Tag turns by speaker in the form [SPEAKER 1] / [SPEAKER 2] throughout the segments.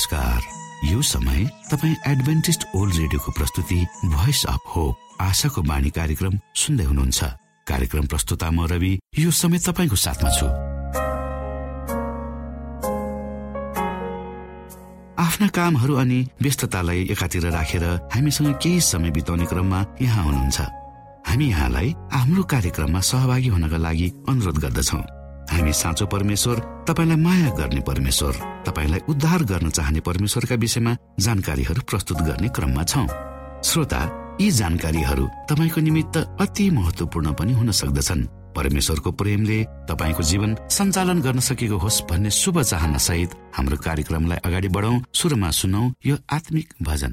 [SPEAKER 1] नमस्कार। यो समय तपाईँ एडभेन्टिस्ट ओल्ड रेडियोको प्रस्तुति भोइस अफ होप आशाको बाणी कार्यक्रम सुन्दै हुनुहुन्छ। कार्यक्रम प्रस्तुता म रवि यो समय तपाईँको साथमा छु। आफ्ना कामहरू अनि व्यस्ततालाई एकातिर राखेर हामीसँग केही समय बिताउने क्रममा यहाँ हुनुहुन्छ। हामी यहाँलाई हाम्रो कार्यक्रममा सहभागी हुनका लागि अनुरोध गर्दछौँ। हामी साँचो परमेश्वर तपाईँलाई माया गर्ने परमेश्वर तपाईँलाई उद्धार गर्न चाहने परमेश्वरका विषयमा जानकारीहरू प्रस्तुत गर्ने क्रममा छौँ। श्रोता यी जानकारीहरू तपाईँको निमित्त अति महत्वपूर्ण पनि हुन सक्दछन्। परमेश्वरको प्रेमले तपाईँको जीवन सञ्चालन गर्न सकेको होस् भन्ने शुभ चाहना सहित हाम्रो कार्यक्रमलाई अगाडि बढाउ सुरुमा सुनौ यो आत्मिक भजन।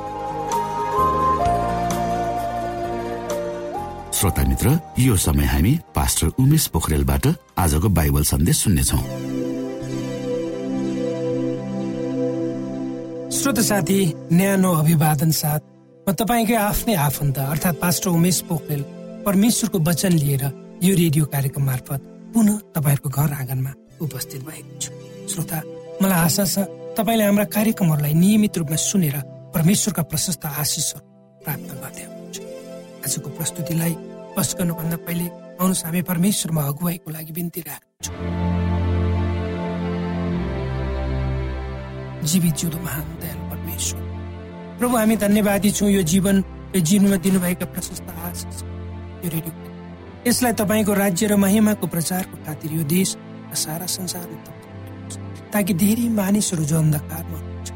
[SPEAKER 1] श्रोता मित्र यो समय हामी पास्टर उमेश पोखरेलबाट आजको बाइबल सन्देश सुन्नेछौ।
[SPEAKER 2] श्रोत साथी न्यानो अभिवादन साथ म तपाईँकै आफ्नै आफन्त अर्थात् पास्टर उमेश पोखरेल परमेश्वरको वचन लिएर यो रेडियो कार्यक्रम मार्फत पुनः तपाईँहरूको घर आँगनमा उपस्थित भएको छु। श्रोता मलाई आशा छ तपाईँले हाम्रा कार्यक्रमहरूलाई नियमित रूपमा सुनेर परमेश्वरका प्रशस्त आशिषहरू प्राप्त गर्दै हुनुहुन्छ। आजको प्रस्तुतिलाई बस गर्नुभन्दा पहिले आउनुहोस् हामी परमेश्वरमा अगुवाईको लागि बिन्ती राख्छौँ जीवित जिउदो महान दयालु परमेश्वर। प्रभु हामी धन्यवादी छौँ यो जीवन यो जीवनमा दिनुभएका प्रशस्त आशिष। यो रेडियो यसलाई तपाईँको राज्य र महिमाको प्रचारको खातिर यो देश र सारा संसार ताकि धेरै मानिसहरू जो अन्धकारमा हुनुहुन्छ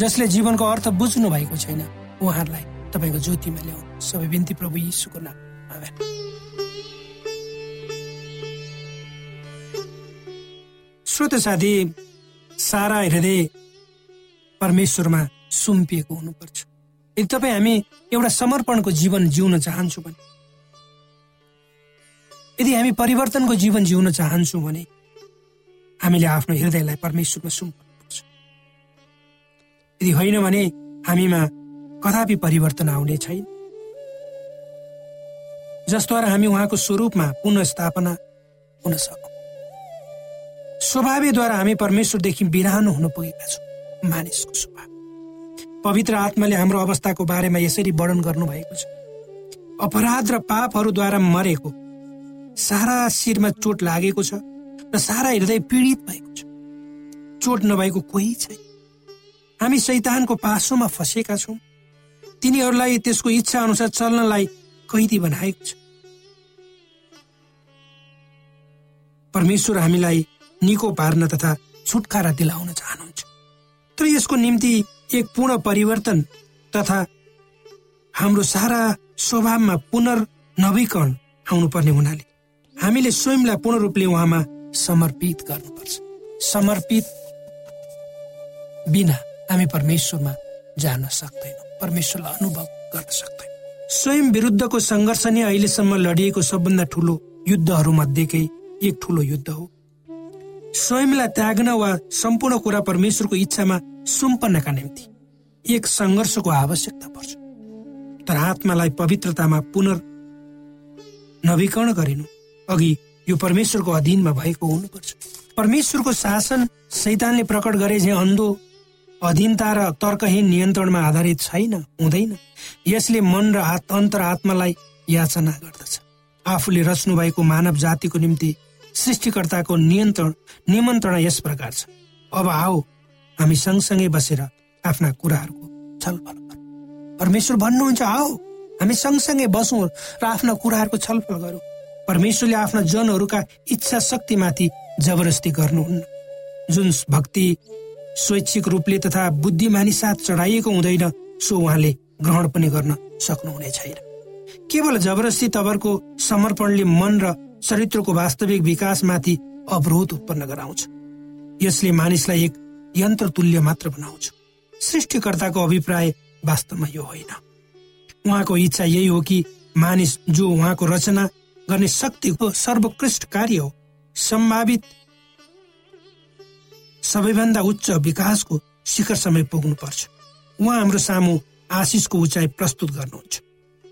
[SPEAKER 2] जसले जीवनको अर्थ बुझ्नु भएको छैन उहाँहरूलाई तपाईँको ज्योतिमा ल्याउनु सबै बिन्ती प्रभु यीशुको नाम श्रोत साथी सारा हृदय परमेश्वरमा सुम्पिएको हुनुपर्छ यदि तपाईँ हामी एउटा समर्पणको जीवन जिउन चाहन्छौँ भने यदि हामी परिवर्तनको जीवन जिउन चाहन्छौँ भने हामीले आफ्नो हृदयलाई परमेश्वरमा सुम्पर्नुपर्छ यदि होइन भने हामीमा कदापि परिवर्तन आउने छैन जसद्वारा हामी उहाँको स्वरूपमा पुनः स्थापना हुन सकौँ स्वभावद्वारा हामी परमेश्वरदेखि बिरानो हुन पुगेका छौँ मानिसको स्वभाव। पवित्र आत्माले हाम्रो अवस्थाको बारेमा यसरी वर्णन गर्नुभएको छ। अपराध र पापहरूद्वारा मरेको सारा शिरमा चोट लागेको छ र सारा हृदय पीडित भएको छ। चोट नभएको कोही छैन। हामी शैतानको पासोमा फँसेका छौँ। तिनीहरूलाई त्यसको इच्छा अनुसार चल्नलाई कैदी बनाएको छ। परमेश्वर हामीलाई निको पार्न तथा छुटकारा दिलाउन चाहनुहुन्छ। तर यसको निम्ति एक पूर्ण परिवर्तन तथा हाम्रो सारा स्वभावमा पुनर्नवीकरण आउनुपर्ने हुनाले हामीले स्वयंलाई पूर्ण रूपले उहाँमा समर्पित गर्नुपर्छ। समर्पित बिना हामी परमेश्वरमा जान सक्दैनौँ। परमेश्वरलाई अनुभव गर्न सक्दैनौँ। स्वयं विरुद्धको सङ्घर्ष नै अहिलेसम्म लडिएको सबभन्दा ठुलो युद्धहरू मध्येकै एक ठुलो युद्ध हो। स्वयंलाई त्याग्न वा सम्पूर्ण कुरा परमेश्वरको इच्छामा सुम्पन्नका निम्ति एक सङ्घर्षको आवश्यकता पर्छ। तर आत्मालाई पवित्रतामा पुनर् नवीकरण गरिनु अघि यो परमेश्वरको अधीनमा भएको हुनुपर्छ। परमेश्वरको शासन सैतानले प्रकट गरे झै अन्धो अधीनता र तर्कहीन नियन्त्रणमा आधारित छैन हुँदैन। यसले मन र अन्तर आत्मालाई याचना गर्दछ। आफूले रच्नु भएको मानव जातिको निम्ति सृष्टिकर्ताको नियन्त्रण निमन्त्रणा यस प्रकार छ। अब आओ हामी सँगसँगै बसेर आफ्ना कुराहरूको छलफल गरौँ। परमेश्वर भन्नुहुन्छ आओ हामी सँगसँगै बसौँ र आफ्ना कुराहरूको छलफल गरौँ। परमेश्वरले आफ्ना जनहरूका इच्छा शक्तिमाथि जबरजस्ती गर्नुहुन्न। जुन भक्ति स्वैच्छिक रूपले तथा बुद्धिमानी साथ चढाइएको हुँदैन सो उहाँले ग्रहण पनि गर्न सक्नुहुने छैन। केवल जबरजस्ती तवरको समर्पणले मन र चरित्रको वास्तविक विकासमाथि अवरोध उत्पन्न गराउँछ। यसले मानिसलाई एक यन्त्र तुल्य मात्र बनाउँछ। सृष्टिकर्ताको अभिप्राय वास्तवमा यो होइन। उहाँको इच्छा यही हो कि मानिस जो उहाँको रचना गर्ने शक्तिको सर्वोत्कृष्ट कार्य हो सम्भावित सबैभन्दा उच्च विकासको शिखर समय पुग्नुपर्छ। उहाँ हाम्रो सामु आशिषको उचाइ प्रस्तुत गर्नुहुन्छ।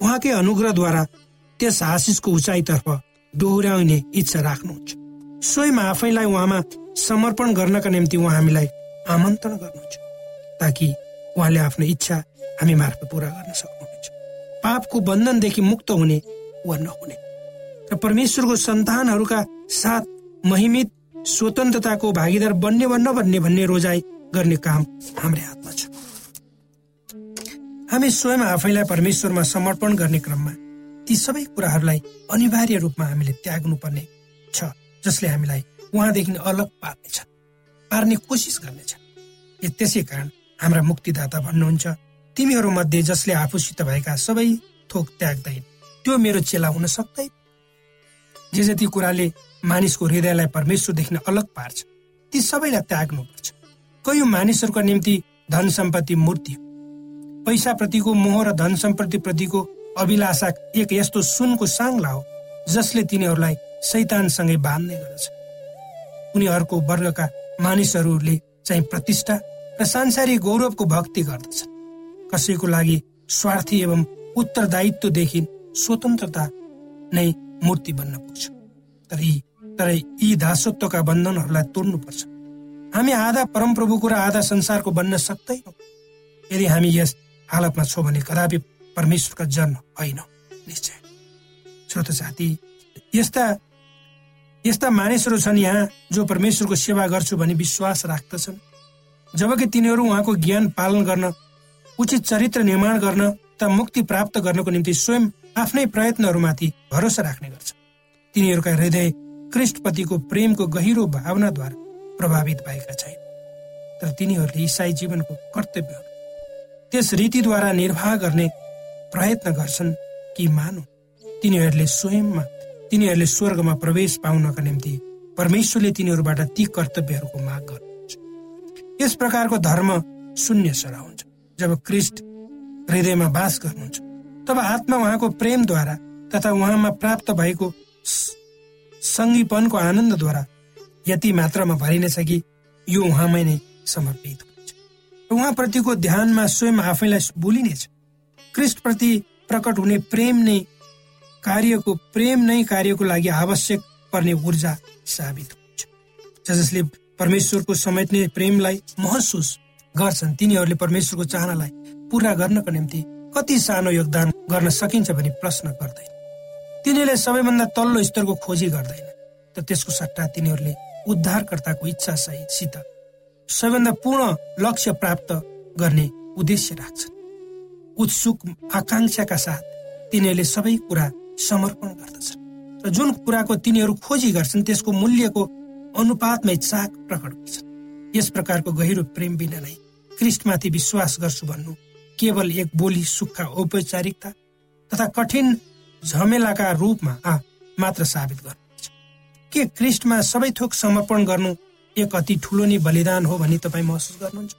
[SPEAKER 2] उहाँकै अनुग्रहद्वारा त्यस आशिषको उचाइतर्फ दोहोऱ्याउने इच्छा राख्नुहुन्छ। स्वयं आफैलाई उहाँमा समर्पण गर्नका निम्ति उहाँ हामीलाई आमन्त्रण गर्नुहुन्छ ताकि उहाँले आफ्नो इच्छा हामी मार्फत पुरा गर्न सक्नुहुन्छ। पापको बन्धनदेखि मुक्त हुने वा नहुने। र परमेश्वरको सन्तानहरूका साथ महिमित स्वतन्त्रताको भागीदार बन्ने वा नबन्ने भन्ने रोजाइ गर्ने काम हाम्रै हातमा छ। हामी स्वयं आफैलाई परमेश्वरमा समर्पण गर्ने क्रममा ती सबै कुराहरूलाई अनिवार्य रूपमा हामीले त्याग्नु पर्ने छ जसले हामीलाई उहाँदेखि अलग पार्नेछ पार्ने कोसिस गर्नेछ। त्यसै कारण हाम्रा मुक्तिदाता भन्नुहुन्छ तिमीहरू मध्ये जसले आफूसित भएका सबै थोक त्याग्दैन त्यो मेरो चेला हुन सक्दैन जे जति कुराले मानिसको हृदयलाई परमेश्वरदेखि अलग पार्छ ती सबैलाई त्याग्नुपर्छ कयौँ मानिसहरूका निम्ति धन सम्पत्ति मूर्ति पैसा प्रतिको मोह र धन सम्पत्ति प्रतिको अभिलाषा एक यस्तो सुनको साङ्ला हो जसले तिनीहरूलाई सैतानसँगै बाँध्ने गर्दछ। उनीहरूको वर्गका मानिसहरूले चाहिँ प्रतिष्ठा र सांसारिक गौरवको भक्ति गर्दछ। कसैको लागि स्वार्थी एवं उत्तरदायित्वदेखि स्वतन्त्रता नै मूर्ति बन्न पुग्छ। तर तर यी दासत्वका बन्धनहरूलाई तोड्नुपर्छ। हामी आधा परमप्रभुको र आधा संसारको बन्न सक्दैनौँ। यदि हामी यस हालतमा छौँ भने कदापि परमेश्वरका जन्म होइन। निश्चय। श्रोत साथी यस्ता यस्ता मानिसहरू छन् यहाँ जो परमेश्वरको सेवा गर्छु भन्ने विश्वास राख्दछन्। जबकि तिनीहरू उहाँको ज्ञान पालन गर्न उचित चरित्र निर्माण गर्न त मुक्ति प्राप्त गर्नको निम्ति स्वयं आफ्नै प्रयत्नहरूमाथि भरोसा राख्ने गर्छ। तिनीहरूका हृदय कृष्णपतिको प्रेमको गहिरो भावनाद्वारा प्रभावित भएका छैन। तर तिनीहरूले इसाई जीवनको कर्तव्यहरू त्यस रीतिद्वारा निर्वाह गर्ने प्रयत्न गर्छन् कि मानु। तिनीहरूले स्वयंमा तिनीहरूले स्वर्गमा प्रवेश पाउनका निम्ति परमेश्वरले तिनीहरूबाट ती कर्तव्यहरूको माग गर्नुहुन्छ। यस प्रकारको धर्म शून्य सरा हुन्छ। जब क्रिस्ट हृदयमा बास गर्नुहुन्छ तब आत्मा उहाँको प्रेमद्वारा तथा उहाँमा प्राप्त भएको सङ्गीपनको आनन्दद्वारा यति मात्रामा भरिनेछ कि यो उहाँमै नै समर्पित हुन्छ। उहाँप्रतिको ध्यानमा स्वयं आफैलाई बोलिनेछ। क्रिस्टप्रति प्रकट हुने प्रेम नै कार्यको प्रेम नै कार्यको लागि आवश्यक पर्ने ऊर्जा साबित हुन्छ। जसले परमेश्वरको समेट्ने प्रेमलाई महसुस गर्छन् तिनीहरूले परमेश्वरको चाहनालाई पूरा गर्नको निम्ति कति सानो योगदान गर्न सकिन्छ भनी प्रश्न गर्दैन तिनीहरूले सबैभन्दा तल्लो स्तरको खोजी गर्दैन त त्यसको सट्टा तिनीहरूले उद्धारकर्ताको इच्छा सहितसित सबैभन्दा पूर्ण लक्ष्य प्राप्त गर्ने उद्देश्य राख्छन्। उत्सुक आकांक्षाका साथ तिनीहरूले सबै कुरा समर्पण गर्दछन् र जुन कुराको तिनीहरू खोजी गर्छन् त्यसको मूल्यको अनुपातमै चाक प्रकट गर्छन् यस प्रकारको गहिरो प्रेम बिना क्रिस्टमाथि विश्वास गर्छु भन्नु केवल एक बोली सुक्खा औपचारिकता तथा कठिन झमेलाका रूपमा मात्र साबित गर्नुहुन्छ के क्रिस्टमा सबै थोक समर्पण गर्नु एक अति ठुलो नै बलिदान हो भनी तपाईँ महसुस गर्नुहुन्छ?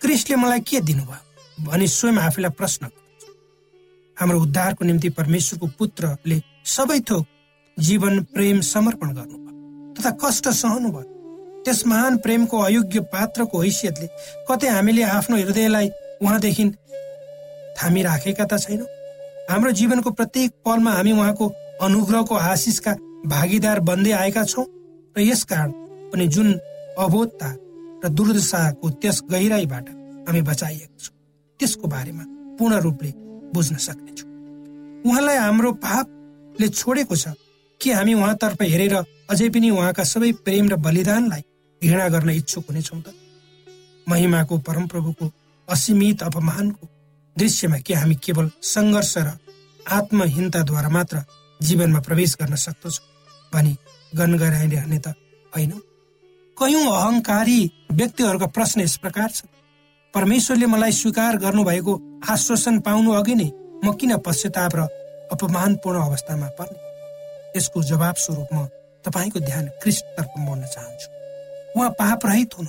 [SPEAKER 2] क्रिस्टले मलाई के दिनुभयो भनी स्वयं आफैलाई प्रश्न हाम्रो उद्धारको निम्ति परमेश्वरको पुत्रले सबै थोक जीवन प्रेम समर्पण गर्नुभयो तथा कष्ट सहनु भयो त्यस महान प्रेमको अयोग्य पात्रको हैसियतले कतै हामीले आफ्नो हृदयलाई उहाँदेखि थामिराखेका त छैनौँ। हाम्रो जीवनको प्रत्येक पलमा हामी उहाँको अनुग्रहको आशिषका भागीदार बन्दै आएका छौँ र यसकारण पनि जुन अबोधता र दुर्दशाको त्यस गहिराईबाट हामी बचाइएको छौँ त्यसको बारेमा पूर्ण रूपले बुझ्न सक्नेछौँ। उहाँलाई हाम्रो पापले छोडेको छ कि हामी उहाँतर्फ हेरेर अझै पनि उहाँका सबै प्रेम र बलिदानलाई घृणा गर्न इच्छुक हुनेछौँ त? महिमाको परमप्रभुको असीमित अपमानको दृश्यमा के हामी केवल सङ्घर्ष र आत्महीनताद्वारा मात्र जीवनमा प्रवेश गर्न सक्दछौँ भनी गनगराइरहने त होइन। कयौं अहङ्कारी व्यक्तिहरूका प्रश्न यस प्रकार छ। परमेश्वरले मलाई स्वीकार गर्नुभएको आश्वासन पाउनु अघि नै म किन पश्चाताप र अपमानपूर्ण अवस्थामा पर्ने? यसको जवाब स्वरूप म तपाईँको ध्यान क्रिस्टतर्फ मोड्न चाहन्छु। उहाँ पाप रहित र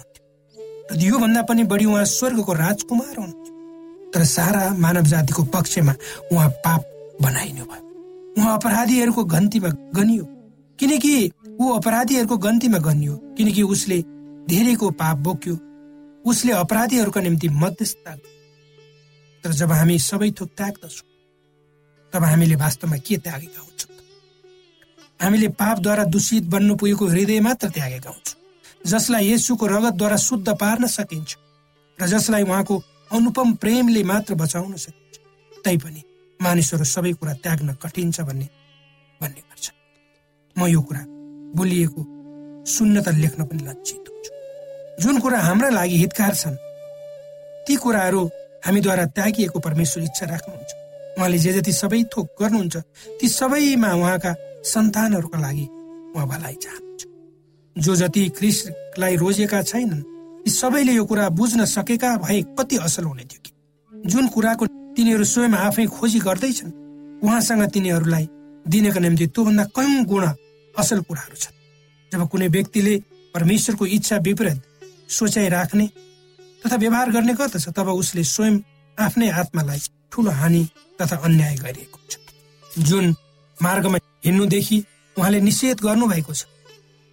[SPEAKER 2] योभन्दा पनि बढी उहाँ स्वर्गको राजकुमार हुनुहुन्थ्यो तर सारा मानव जातिको पक्षमा उहाँ पाप बनाइनु भयो। उहाँ अपराधीहरूको गन्तीमा गनियो। किनकि ऊ अपराधीहरूको गन्तीमा गनियो। किनकि उसले धेरैको पाप बोक्यो। उसले अपराधीहरूका निम्ति मध्यस्थता तर जब हामी सबै थोक त्याग्दछौँ तब हामीले वास्तवमा के त्यागेका हुन्छौँ? हामीले पापद्वारा दूषित बन्नु पुगेको हृदय मात्र त्यागेका हुन्छौँ। जसलाई यसुको रगतद्वारा शुद्ध पार्न सकिन्छ र जसलाई उहाँको अनुपम प्रेमले मात्र बचाउन सकिन्छ। तैपनि मानिसहरू सबै कुरा त्याग्न कठिन छ भन्ने भन्ने गर्छ। म यो कुरा बोलिएको सुन्न त लेख्न पनि लज्जित हुन्छु। जुन कुरा हाम्रा लागि हितकार छन् ती कुराहरू हामीद्वारा त्यागिएको परमेश्वर इच्छा राख्नुहुन्छ। उहाँले जे जति सबै थोक गर्नुहुन्छ ती सबैमा उहाँका सन्तानहरूका लागि उहाँ भलाइ चाहनुहुन्छ जो जति क्रिसलाई रोजेका छैनन् ती सबैले यो कुरा बुझ्न सकेका भए कति असल हुने थियो कि। जुन कुराको तिनीहरू स्वयं आफै खोजी गर्दैछन् उहाँसँग तिनीहरूलाई दिनेको निम्ति त्योभन्दा कयौँ गुण असल कुराहरू छन्। जब कुनै व्यक्तिले परमेश्वरको इच्छा विपरीत सोचाइ राख्ने तथा व्यवहार गर्ने गर्दछ तब उसले स्वयं आफ्नै आत्मालाई ठुलो हानि तथा अन्याय गरिएको हुन्छ जुन मार्गमा हिँड्नुदेखि उहाँले निषेध गर्नुभएको छ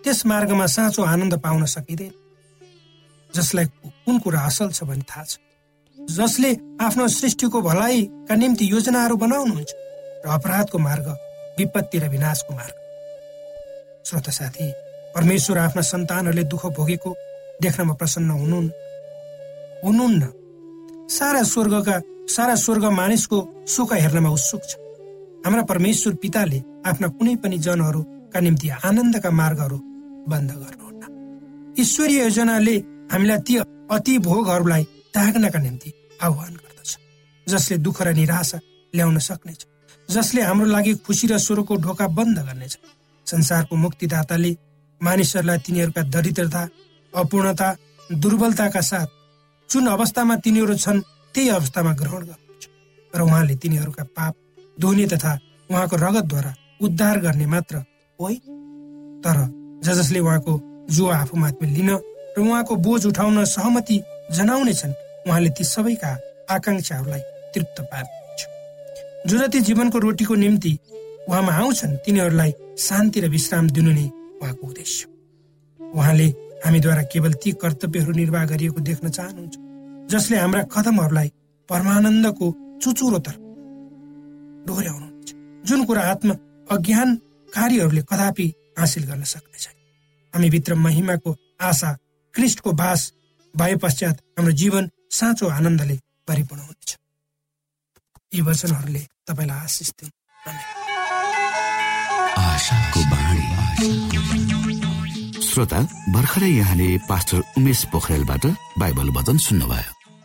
[SPEAKER 2] त्यस मार्गमा साँचो आनन्द पाउन सकिँदैन। जसलाई कुन कुरा असल छ भन्ने थाहा छ। जसले आफ्नो सृष्टिको भलाइका निम्ति योजनाहरू बनाउनुहुन्छ र अपराधको मार्ग विपत्ति र विनाशको मार्ग। श्रोत साथी परमेश्वर आफ्ना सन्तानहरूले दुःख भोगेको देख्नमा प्रसन्न हुनुहुन् हुनुहुन्न सारा स्वर्गका सारा स्वर्ग मानिसको सुख हेर्नमा उत्सुक छ। हाम्रा परमेश्वर पिताले आफ्ना कुनै पनि जनहरूका निम्ति आनन्दका मार्गहरू बन्द गर्नुहुन्न ईश्वरीय योजनाले हामीलाई ती अति भोगहरूलाई त्याग्नका निम्ति आह्वान गर्दछ जसले दुःख र निराशा ल्याउन सक्नेछ जसले हाम्रो लागि खुसी र स्वरको ढोका बन्द गर्नेछ। संसारको मुक्तिदाताले मानिसहरूलाई तिनीहरूका दरिद्रता अपूर्णता दुर्बलताका साथ जुन अवस्थामा तिनीहरू छन् त्यही अवस्थामा ग्रहण गर्नुहुन्छ र उहाँले तिनीहरूका पाप धोने तथा उहाँको रगतद्वारा उद्धार गर्ने मात्र होइन तर ज जसले उहाँको जो आफूमाथि लिन र उहाँको बोझ उठाउन सहमति जनाउनेछन् उहाँले ती सबैका आकाङ्क्षाहरूलाई तृप्त पार्नुहुन्छ जो जति जीवनको रोटीको निम्ति उहाँमा आउँछन् तिनीहरूलाई शान्ति र विश्राम दिनु नै उहाँको उद्देश्य उहाँले हामीद्वारा केवल ती कर्तव्यहरू निर्वाह गरिएको देख्न चाहनुहुन्छ जसले हाम्रा कदमहरूलाई परमानन्दको चुचुरोतर्फ डोर्याउनुहुन्छ जुन कुरा आत्म अज्ञानकारीहरूले कदापि हासिल गर्न सक्ने छैन हामी भित्र महिमाको आशा क्रिस्टको बास भए पश्चात हाम्रो जीवन साँचो आनन्दले परिपूर्ण हुनेछ। यी वचनहरूले तपाईँलाई आशिष दिनु
[SPEAKER 1] श्रोता भर्खरै यहाँले पास्टर उमेश पोखरेलबाट बाइबल वचन सुन्नुभयो।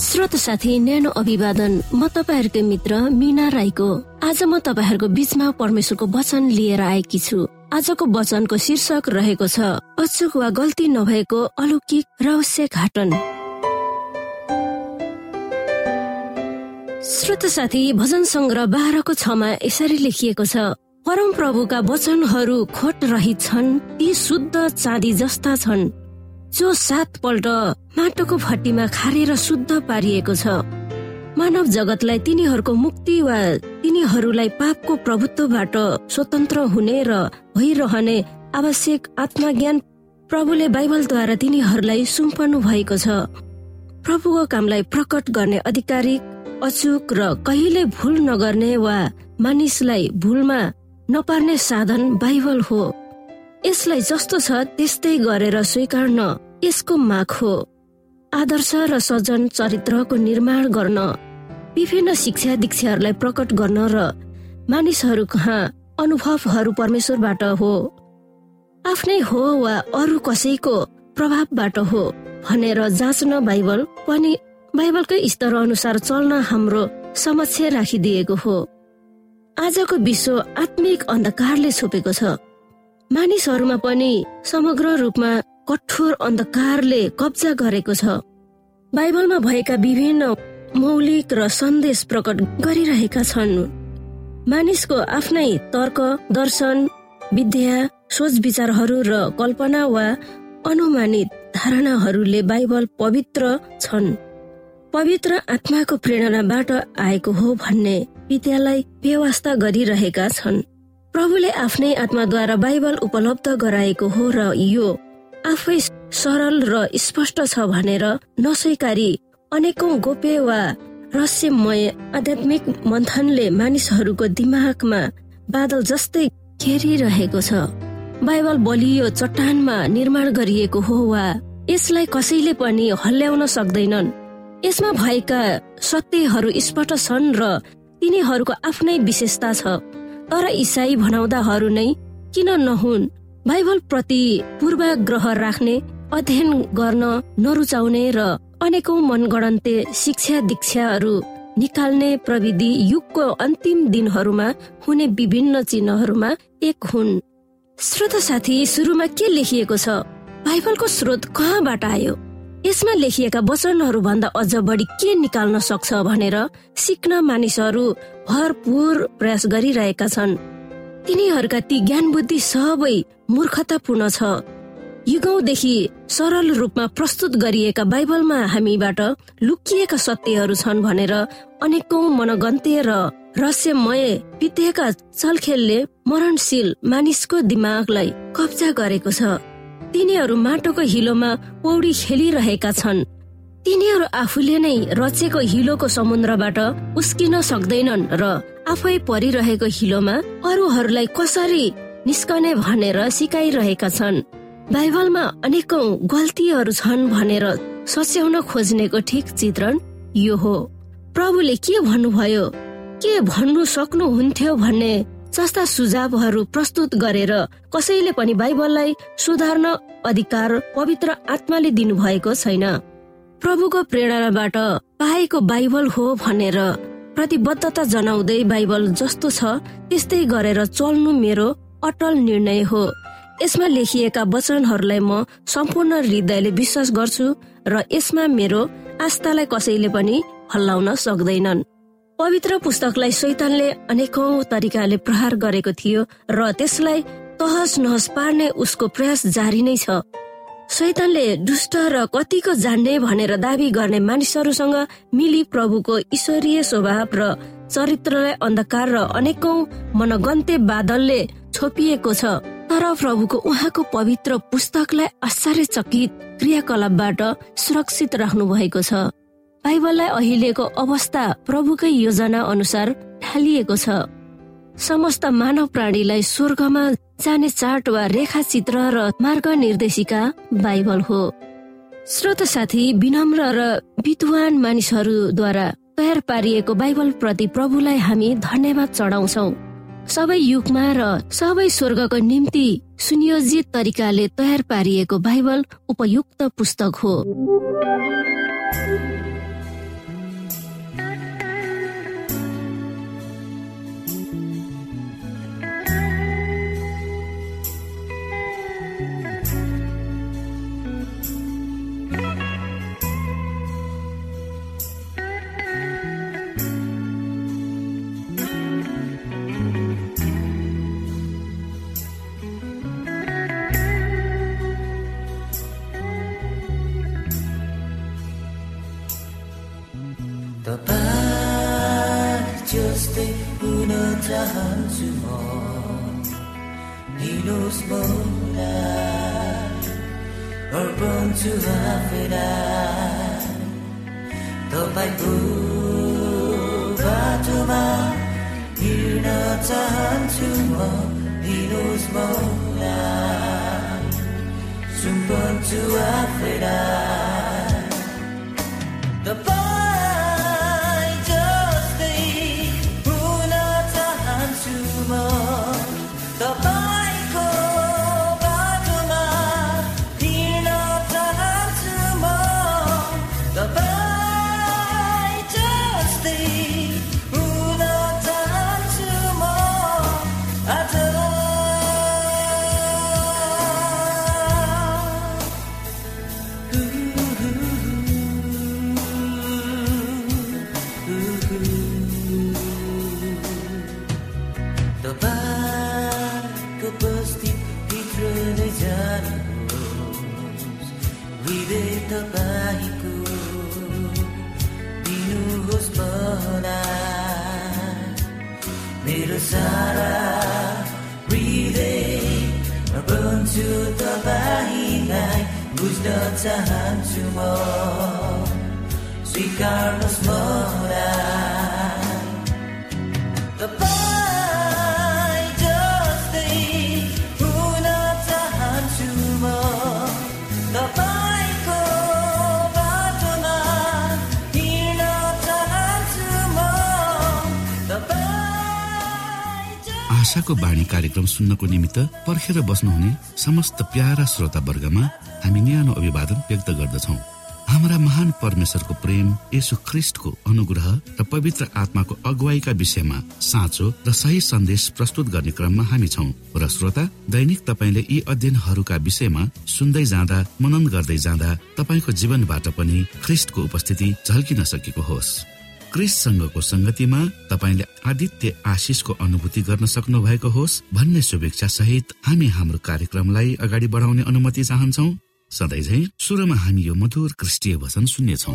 [SPEAKER 3] श्रोत साथी न्यानो अभिवादन। म तपाईँहरूकै मित्र मिना राईको। आज म तपाईँहरूको बिचमा परमेश्वरको वचन लिएर आएकी छु। आजको वचनको शीर्षक रहेको छ अचुक वा गल्ती नभएको अलौकिक रहस्य घाटन। श्रोत साथी भजन सङ्ग्रह बाह्रको छमा यसरी लेखिएको छ परम प्रभुका वचनहरू खोट रहित छन् ती शुद्ध चाँदी जस्ता छन्। जो सात पल्ट माटोको भट्टीमा खारेर शुद्ध पारिएको छ। मानव जगतलाई तिनीहरूको मुक्ति वा तिनीहरूलाई पापको प्रभुत्वबाट स्वतन्त्र हुने र भइरहने आवश्यक आत्मज्ञान प्रभुले बाइबलद्वारा तिनीहरूलाई सुम्पनु भएको छ। प्रभुको कामलाई प्रकट गर्ने आधिकारिक अचुक र कहिले भुल नगर्ने वा मानिसलाई भुलमा नपार्ने साधन बाइबल हो। यसलाई जस्तो छ त्यस्तै गरेर स्वीकार्न यसको माग हो। आदर्श र सजन चरित्रको निर्माण गर्न विभिन्न शिक्षा दीक्षाहरूलाई प्रकट गर्न र मानिसहरू कहाँ अनुभवहरू परमेश्वरबाट हो। आफ्नै हो वा अरू कसैको प्रभावबाट हो भनेर जाँच्न बाइबल पनि बाइबलकै स्तर अनुसार चल्न हाम्रो समक्ष राखिदिएको हो। आजको विश्व आत्मिक अन्धकारले छोपेको छ। मानिसहरूमा पनि समग्र रूपमा कठोर अन्धकारले कब्जा गरेको छ। बाइबलमा भएका विभिन्न मौलिक र सन्देश प्रकट गरिरहेका छन्। मानिसको आफ्नै तर्क दर्शन विद्या सोच विचारहरू र कल्पना वा अनुमानित धारणाहरूले बाइबल पवित्र छन्। पवित्र आत्माको प्रेरणाबाट आएको हो भन्ने विद्यालाई व्यवस्था गरिरहेका छन्। प्रभुले आफ्नै आत्माद्वारा बाइबल उपलब्ध गराएको हो र यो आफै सरल र स्पष्ट छ भनेर नस्वीकारी अनेकौं गोप्य वा रहस्यमय आध्यात्मिक मन्थनले मानिसहरूको दिमागमा बादल जस्तै घेरिरहेको छ। बाइबल बलियो चट्टानमा निर्माण गरिएको हो वा यसलाई कसैले पनि हल्ल्याउन सक्दैनन्। यसमा भएका सत्यहरू स्पष्ट छन् र तिनीहरूको आफ्नै विशेषता छ। तर इसाई भनाउँदाहरू नै किन नहुन्? बाइबल प्रति पूर्वाग्रह राख्ने अध्ययन गर्न नरुचाउने र अनेकौं मनगणन्ते शिक्षा दीक्षाहरू निकाल्ने प्रविधि युगको अन्तिम दिनहरूमा हुने विभिन्न चिन्हहरूमा एक हुन्। श्रोत साथी सुरुमा के लेखिएको छ? बाइबलको स्रोत कहाँबाट आयो? यसमा लेखिएका वचनहरू भन्दा अझ बढी के निकाल्न सक्छ भनेर सिक्न मानिसहरू भरपूर प्रयास गरिरहेका छन्। तिनीहरूका ती ज्ञान बुद्धि सबै मूर्खतापूर्ण छ। युगौदेखि सरल रूपमा प्रस्तुत गरिएका बाइबलमा हामीबाट लुकिएका सत्यहरू छन् भनेर अनेकौं मनगन्ते र रहस्यमय बितेका चलखेलले मरणशील मानिसको दिमागलाई कब्जा गरेको छ। तिनीहरू माटोको हिलोमा पौडी खेलिरहेका छन्। तिनीहरू आफूले नै रचेको हिलोको समुद्रबाट उस्किन सक्दैनन् र आफै परिरहेको हिलोमा अरूहरूलाई कसरी निस्कने भनेर सिकाइरहेका छन्। बाइबलमा अनेकौं गल्तीहरू छन् भनेर सच्याउन खोज्नेको ठिक चित्रण यो हो। प्रभुले के भन्नुभयो? के भन्नु सक्नुहुन्थ्यो भन्ने जस्ता सुझावहरू प्रस्तुत गरेर कसैले पनि बाइबललाई सुधार्न अधिकार पवित्र आत्माले दिनुभएको छैन। प्रभुको प्रेरणाबाट पाएको बाइबल हो भनेर प्रतिबद्धता जनाउँदै बाइबल जस्तो छ त्यस्तै गरेर चल्नु मेरो अटल निर्णय हो। यसमा लेखिएका वचनहरूलाई म सम्पूर्ण हृदयले विश्वास गर्छु र यसमा मेरो आस्थालाई कसैले पनि हल्लाउन सक्दैनन्। पवित्र पुस्तकलाई शैतानले अनेकौं तरिकाले प्रहार गरेको थियो र त्यसलाई तहस नहस पार्ने उसको प्रयास जारी नै छ। शैतानले दुष्ट र कतिको जान्ने भनेर दावी गर्ने मानिसहरूसँग मिली प्रभुको ईश्वरीय स्वभाव र चरित्रलाई अन्धकार र अनेकौं मनगन्ते बादलले छोपिएको छ। तर प्रभुको उहाँको पवित्र पुस्तकलाई आश्चर्यचकित क्रियाकलापबाट सुरक्षित राख्नु भएको छ। बाइबललाई अहिलेको अवस्था प्रभुकै योजना अनुसार ढालिएको छ। समस्त मानव प्राणीलाई स्वर्गमा जाने चार्ट वा रेखा चित्र र मार्ग निर्देशिका बाइबल हो। श्रोत साथी विनम्र र विद्वान मानिसहरूद्वारा तयार पारिएको बाइबल प्रति प्रभुलाई हामी धन्यवाद चढाउँछौ। सबै युगमा र सबै स्वर्गको निम्ति सुनियोजित तरिकाले तयार पारिएको बाइबल उपयुक्त पुस्तक हो।
[SPEAKER 4] चाहन्छु म दिनुहोस् मलाई सुम्पन्छु बुझ्न चाहन्छु म स्वीकार्नुहोस् मलाई
[SPEAKER 1] आशाको बाणी कार्यक्रम सुन्नको निमित्त पर्खेर बस्नुहुने समस्त प्यारा श्रोता वर्गमा हामी न्यानो अभिवादन व्यक्त गर्दछौ। हाम्रा महान परमेश्वरको प्रेम यसु ख्रिस्टको अनुग्रह र पवित्र आत्माको अगुवाईका विषयमा साँचो र सही सन्देश प्रस्तुत गर्ने क्रममा हामी छौं र श्रोता दैनिक तपाईँले यी अध्ययनहरूका विषयमा सुन्दै जाँदा मनन गर्दै जाँदा तपाईँको जीवनबाट पनि ख्रिस्टको उपस्थिति झल्किन सकेको होस्। क्रिससँगको संगतिमा तपाईँले आदित्य आशिषको अनुभूति गर्न सक्नु भएको होस् भन्ने शुभेच्छा सहित हामी हाम्रो कार्यक्रमलाई अगाडि बढाउने अनुमति चाहन्छौ। सधैँ सुरुमा हामी यो मधुर क्रिस्टीय वचन सुन्नेछौ।